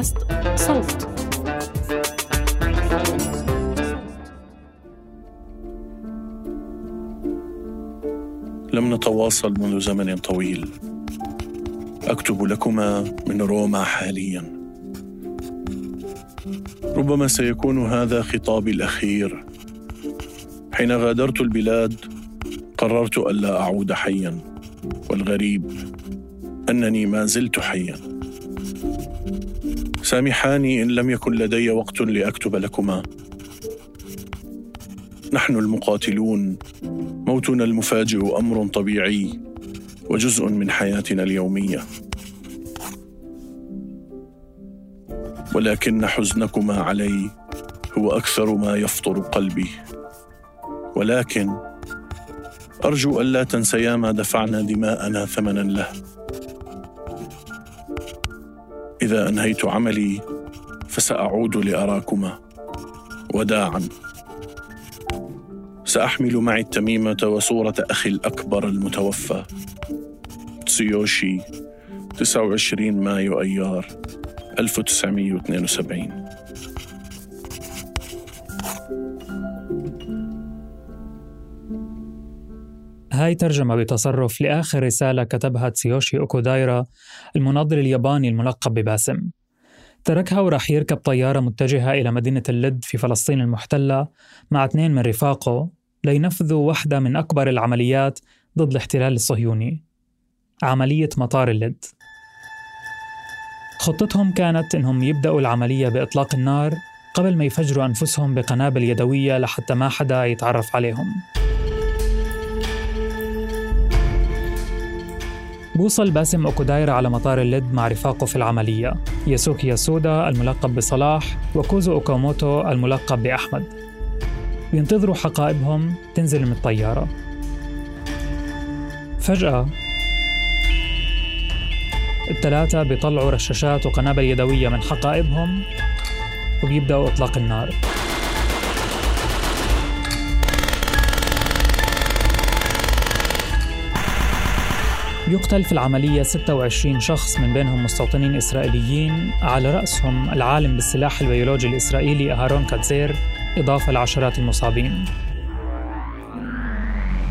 بودكاست صوت. لم نتواصل منذ زمن طويل. أكتب لكما من روما حاليا. ربما سيكون هذا خطابي الأخير. حين غادرت البلاد قررت ألا أعود حيا. والغريب أنني ما زلت حيا. سامحاني إن لم يكن لدي وقت لأكتب لكما. نحن المقاتلون موتنا المفاجئ أمر طبيعي وجزء من حياتنا اليومية. ولكن حزنكما علي هو أكثر ما يفطر قلبي. ولكن أرجو الا تنسيا ما دفعنا دماءنا ثمنا له. إذا أنهيت عملي فسأعود لأراكما. وداعا. سأحمل معي التميمة وصورة أخي الأكبر المتوفى. تسيوشي 29 مايو أيار 1972 هاي ترجمة بتصرف لآخر رسالة كتبها تسيوشي أوكودايرا المناضل الياباني الملقب بباسم. تركها وراح يركب طيارة متجهة إلى مدينة اللد في فلسطين المحتلة مع اثنين من رفاقه لينفذوا واحدة من أكبر العمليات ضد الاحتلال الصهيوني. عملية مطار اللد. خطتهم كانت إنهم يبدأوا العملية بإطلاق النار قبل ما يفجروا أنفسهم بقنابل يدوية لحتى ما حدا يتعرف عليهم. بوصل باسم أوكودايرا على مطار اللد مع رفاقه في العملية. ياسوكي ياسودا الملقب بصلاح وكوزو أوكاموتو الملقب بأحمد. بينتظروا حقائبهم تنزل من الطيارة. فجأة الثلاثة بيطلعوا رشاشات وقنابل يدوية من حقائبهم وبيبدأوا إطلاق النار. يقتل في العملية 26 شخص من بينهم مستوطنين إسرائيليين. على رأسهم العالم بالسلاح البيولوجي الإسرائيلي أهارون كاتزير إضافة لعشرات المصابين.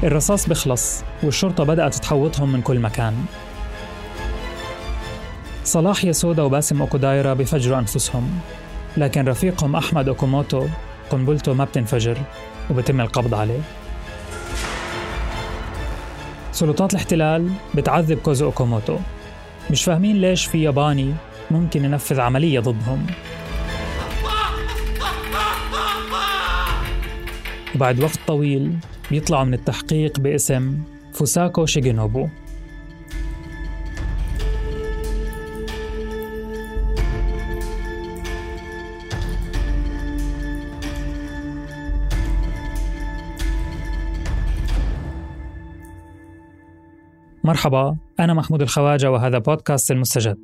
الرصاص بخلص والشرطة بدأت تحوطهم من كل مكان. صلاح يسودا وباسم أوكودايرا بفجروا أنفسهم. لكن رفيقهم أحمد أوكوموتو قنبلته ما بتنفجر وبتم القبض عليه. سلطات الاحتلال بتعذب كوزو أوكوموتو. مش فاهمين ليش في ياباني ممكن ينفذ عملية ضدهم. وبعد وقت طويل بيطلعوا من التحقيق باسم فوساكو شيجينوبو. مرحبا أنا محمود الخواجة وهذا بودكاست المستجد.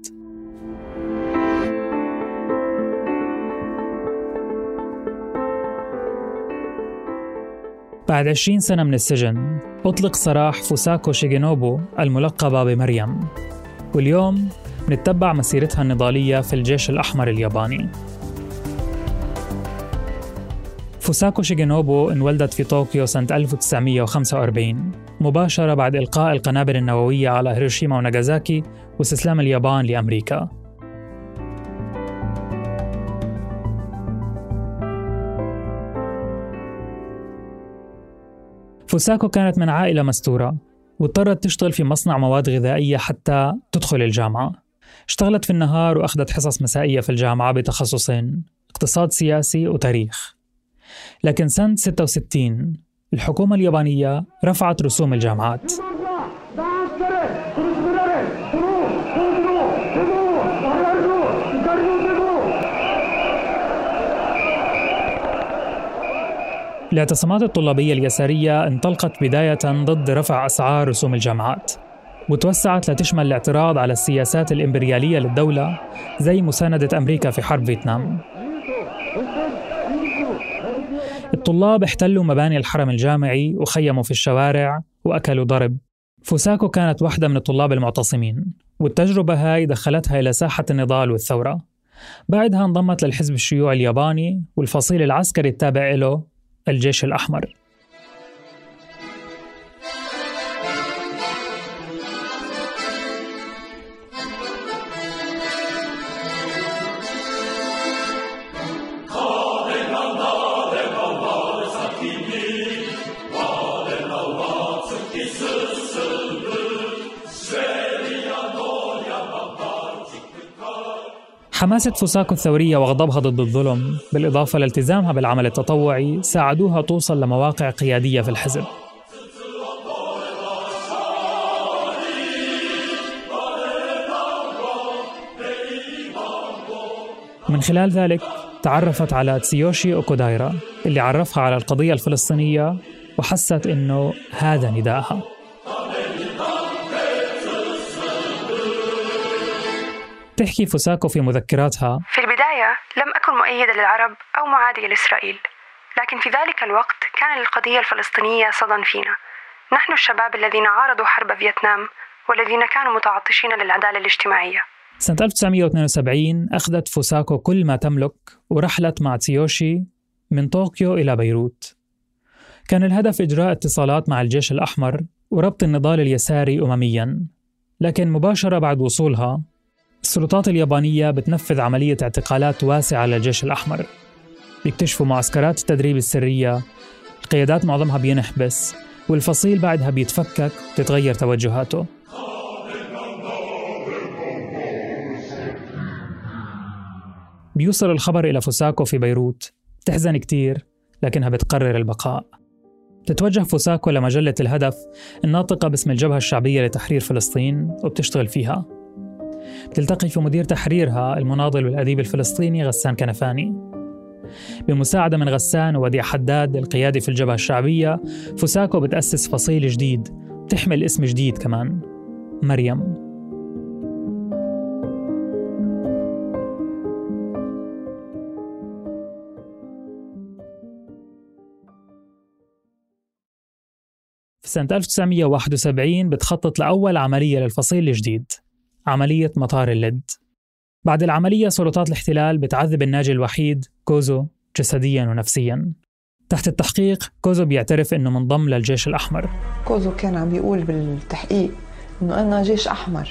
بعد 20 سنة من السجن أطلق سراح فوساكو شيجينوبو الملقبة بمريم. واليوم نتبع مسيرتها النضالية في الجيش الأحمر الياباني. فوساكو شيجينوبو انولدت في طوكيو سنة 1945 مباشرة بعد إلقاء القنابل النووية على هيروشيما وناغازاكي واستسلام اليابان لأمريكا. فوساكو كانت من عائلة مستورة واضطرت تشتغل في مصنع مواد غذائية حتى تدخل الجامعة. اشتغلت في النهار وأخذت حصص مسائية في الجامعة بتخصصين اقتصاد سياسي وتاريخ. لكن سنة 66 الحكومة اليابانية رفعت رسوم الجامعات. الاعتصامات الطلابية اليسارية انطلقت بداية ضد رفع أسعار رسوم الجامعات وتوسعت لتشمل الاعتراض على السياسات الإمبريالية للدولة زي مساندة أمريكا في حرب فيتنام. الطلاب احتلوا مباني الحرم الجامعي وخيموا في الشوارع وأكلوا ضرب. فوساكو كانت واحدة من الطلاب المعتصمين والتجربة هاي دخلتها إلى ساحة النضال والثورة. بعدها انضمت للحزب الشيوعي الياباني والفصيل العسكري التابع له الجيش الأحمر. حماسة فوساكو الثورية وغضبها ضد الظلم بالإضافة لالتزامها بالعمل التطوعي ساعدوها توصل لمواقع قيادية في الحزب. من خلال ذلك تعرفت على تسيوشي أوكودايرا اللي عرفها على القضية الفلسطينية وحست إنه هذا نداءها. تحكي فوساكو في مذكراتها؟ في البداية لم أكن مؤيدة للعرب أو معادية لإسرائيل لكن في ذلك الوقت كان للقضية الفلسطينية صدى فينا. نحن الشباب الذين عارضوا حرب فيتنام والذين كانوا متعطشين للعدالة الاجتماعية. سنة 1972 أخذت فوساكو كل ما تملك ورحلت مع تسيوشي من طوكيو إلى بيروت. كان الهدف إجراء اتصالات مع الجيش الأحمر وربط النضال اليساري أممياً لكن مباشرة بعد وصولها السلطات اليابانية بتنفذ عملية اعتقالات واسعة للجيش الأحمر. بيكتشفوا معسكرات التدريب السرية القيادات معظمها بينحبس والفصيل بعدها بيتفكك وتتغير توجهاته. بيوصل الخبر إلى فوساكو في بيروت. بتحزن كتير لكنها بتقرر البقاء. تتوجه فوساكو لمجلة الهدف الناطقة باسم الجبهة الشعبية لتحرير فلسطين وبتشتغل فيها. بتلتقي في مدير تحريرها المناضل والأديب الفلسطيني غسان كنفاني. بمساعدة من غسان ووديع حداد القيادي في الجبهة الشعبية فوساكو بتأسس فصيل جديد بتحمل اسم جديد كمان مريم. في سنة 1971 بتخطط لأول عملية للفصيل الجديد. عملية مطار اللد. بعد العملية سلطات الاحتلال بتعذب الناجي الوحيد كوزو جسديا ونفسيا. تحت التحقيق كوزو بيعترف إنه منضم للجيش الأحمر. كوزو كان عم بيقول بالتحقيق إنه أنا جيش أحمر.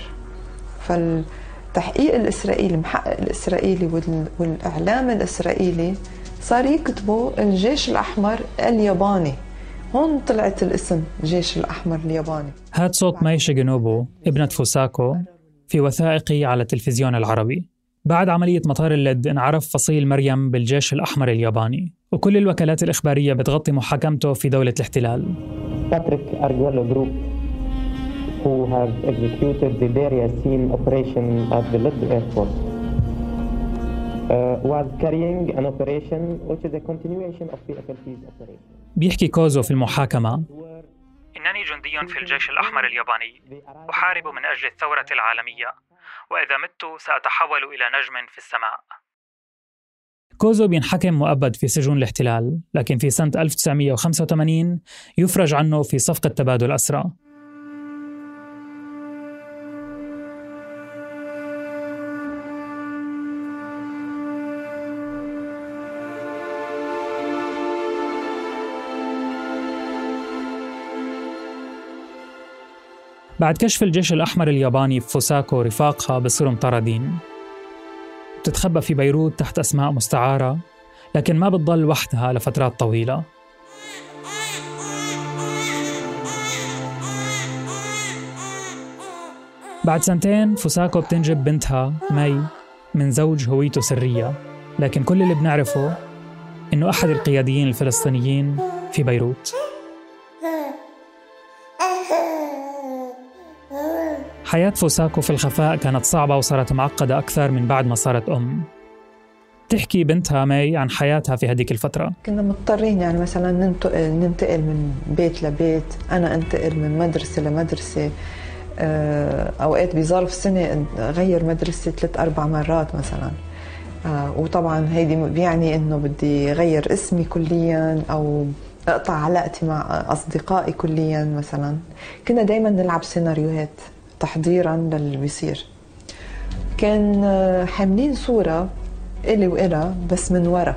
فالتحقيق الإسرائيلي المحقق الإسرائيلي والإعلام الإسرائيلي صار يكتبوا الجيش الأحمر الياباني. هون طلعت الاسم جيش الأحمر الياباني. هاد صوت ماي شيجينوبو ابنة فوساكو. في وثائقي على التلفزيون العربي. بعد عملية مطار اللد انعرف فصيل مريم بالجيش الأحمر الياباني. وكل الوكالات الإخبارية بتغطي محاكمته في دولة الاحتلال. Patrick Arguello group who have executed the Deir Yassin operation at the airport uh, was carrying an operation which is a continuation of PFLP's operation. بيحكي كوزو في المحاكمة. إنني جندي في الجيش الأحمر الياباني. أحارب من أجل الثورة العالمية. وإذا مت سأتحول إلى نجم في السماء. كوزو بينحكم مؤبد في سجون الاحتلال لكن في سنة 1985 يفرج عنه في صفقة تبادل أسرى. بعد كشف الجيش الأحمر الياباني فوساكو رفاقها بصيروا مطاردين بتتخبى في بيروت تحت أسماء مستعارة لكن ما بتضل وحدها لفترات طويلة. بعد سنتين فوساكو بتنجب بنتها مي من زوج هويته سرية لكن كل اللي بنعرفه إنه أحد القياديين الفلسطينيين في بيروت. حياة فوساكو في الخفاء كانت صعبة وصارت معقدة أكثر من بعد ما صارت أم. تحكي بنتها مي عن حياتها في هذيك الفترة. كنا مضطرين يعني مثلا ننتقل ننتقل من بيت لبيت. أنا أنتقل من مدرسة لمدرسة. آه، أوقات بظرف سنة أغير مدرسة ثلاث أربع مرات مثلا. آه، وطبعا هيدي بيعني إنه بدي غير اسمي كليا أو أقطع علاقتي مع أصدقائي كليا مثلا. كنا دائما نلعب سيناريوهات. تحضيرا للي بيصير. كان آه، حاملين صورة إلي وإلها بس من ورا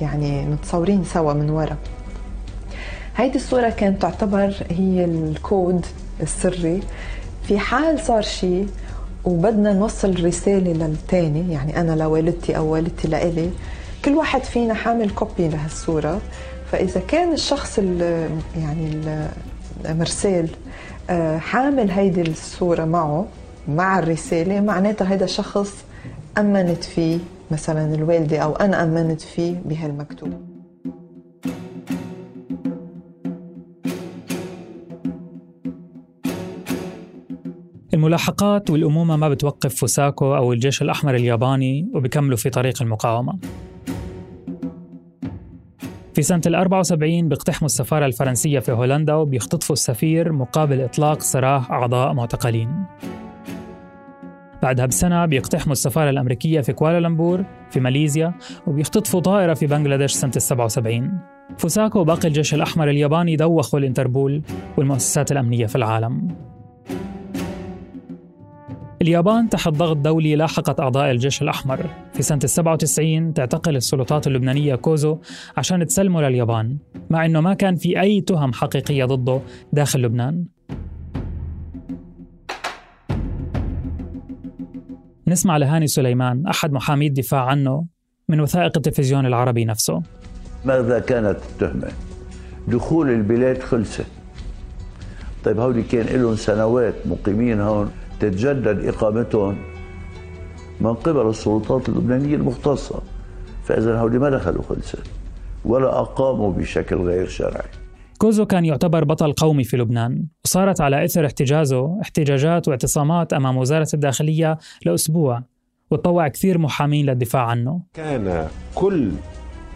يعني متصورين سوا من ورا. هيدي الصورة كانت تعتبر هي الكود السري. في حال صار شيء وبدنا نوصل رسالة للتاني يعني أنا لوالدتي أو والدتي لإلي كل واحد فينا حامل كوبي لهالصورة. فإذا كان الشخص ال يعني المرسال حامل هيدي الصورة معه مع الرسالة معناتها هذا شخص أمنت فيه مثلا الوالدة أو أنا أمنت فيه بهالمكتوب. الملاحقات والأمومة ما بتوقف فوساكو أو الجيش الأحمر الياباني وبيكملوا في طريق المقاومة. في سنة ال 74 بيقتحموا السفارة الفرنسية في هولندا وبيختطفوا السفير مقابل إطلاق سراح أعضاء معتقلين. بعدها بسنة بيقتحموا السفارة الأمريكية في كوالالمبور في ماليزيا وبيختطفوا طائرة في بنغلاديش سنة ال 77 فوساكو وباقي الجيش الأحمر الياباني دوخوا الإنتربول والمؤسسات الأمنية في العالم. اليابان تحت ضغط دولي لاحقت أعضاء الجيش الأحمر. في سنة ال 97 تعتقل السلطات اللبنانية كوزو عشان تسلمه لليابان مع أنه ما كان في أي تهم حقيقية ضده داخل لبنان. نسمع لهاني سليمان أحد محامي الدفاع عنه من وثائق التلفزيون العربي نفسه. ماذا كانت التهمة؟ دخول البلاد خلصت. طيب هودي كان لهم سنوات مقيمين هون. تتجدد إقامتهم من قبل السلطات اللبنانية المختصة فإذا هودي ما دخلوا خلصت ولا أقاموا بشكل غير شرعي. كوزو كان يعتبر بطل قومي في لبنان وصارت على إثر احتجازه احتجاجات واعتصامات أمام وزارة الداخلية لأسبوع وتطوع كثير محامين للدفاع عنه. كان كل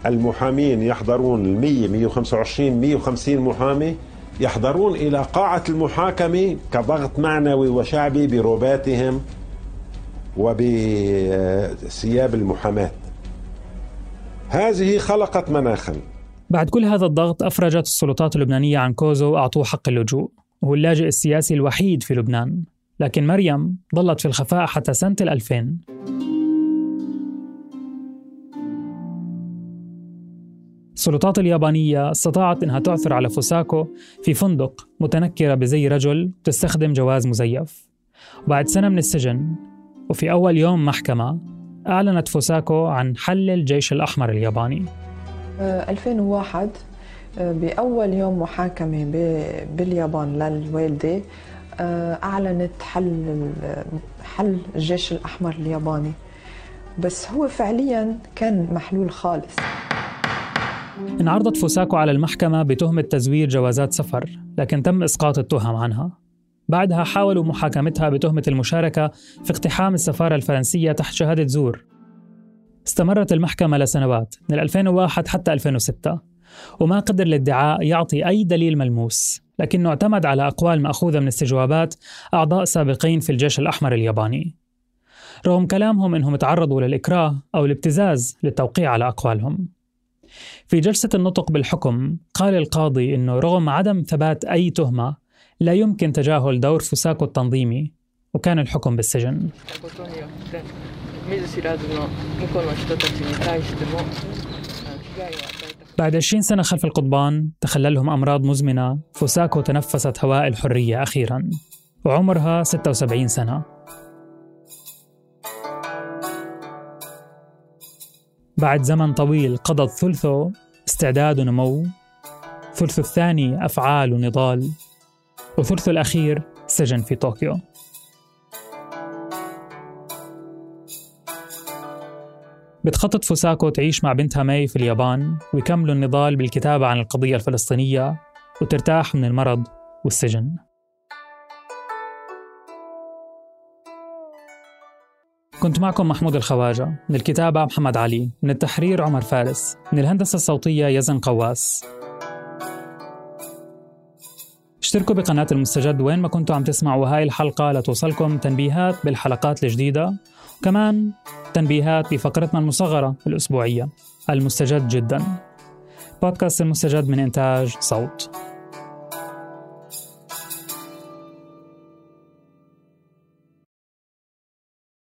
المحامين يحضرون ال 100 125 150 محامي يحضرون إلى قاعة المحاكمة كضغط معنوي وشعبي برباتهم وبثياب المحاماة. هذه خلقت مناخا. بعد كل هذا الضغط أفرجت السلطات اللبنانية عن كوزو وأعطوه حق اللجوء وهو اللاجئ السياسي الوحيد في لبنان. لكن مريم ظلت في الخفاء حتى سنة الألفين. السلطات اليابانية استطاعت أنها تعثر على فوساكو في فندق متنكرة بزي رجل تستخدم جواز مزيف. وبعد سنة من السجن وفي أول يوم محكمة أعلنت فوساكو عن حل الجيش الأحمر الياباني. 2001 آه، بأول يوم محاكمة باليابان للوالدة آه، أعلنت حل حل الجيش الأحمر الياباني. بس هو فعليا كان محلول خالص. انعرضت فوساكو على المحكمة بتهمة تزوير جوازات سفر لكن تم إسقاط التهم عنها. بعدها حاولوا محاكمتها بتهمة المشاركة في اقتحام السفارة الفرنسية تحت شهادة زور. استمرت المحكمة لسنوات من 2001 حتى 2006 وما قدر الادعاء يعطي أي دليل ملموس لكنه اعتمد على أقوال مأخوذة من استجوابات أعضاء سابقين في الجيش الأحمر الياباني. رغم كلامهم أنهم تعرضوا للإكراه أو الابتزاز للتوقيع على أقوالهم. في جلسة النطق بالحكم قال القاضي أنه رغم عدم ثبات أي تهمة لا يمكن تجاهل دور فوساكو التنظيمي وكان الحكم بالسجن. بعد 20 سنة خلف القضبان تخللهم أمراض مزمنة فوساكو تنفست هواء الحرية أخيرا وعمرها 76 سنة. بعد زمن طويل قضت ثلثه استعداد ونمو ثلثه الثاني أفعال ونضال وثلثه الأخير سجن في طوكيو. بتخطط فوساكو تعيش مع بنتها ماي في اليابان ويكملوا النضال بالكتابة عن القضية الفلسطينية وترتاح من المرض والسجن. كنت معكم محمود الخواجة من الكتابة محمد علي من التحرير عمر فارس من الهندسة الصوتية يزن قواس. اشتركوا بقناة المستجد وين ما كنتوا عم تسمعوا هاي الحلقة لتوصلكم تنبيهات بالحلقات الجديدة وكمان تنبيهات بفقرتنا المصغرة الأسبوعية المستجد جدا. بودكاست المستجد من إنتاج صوت.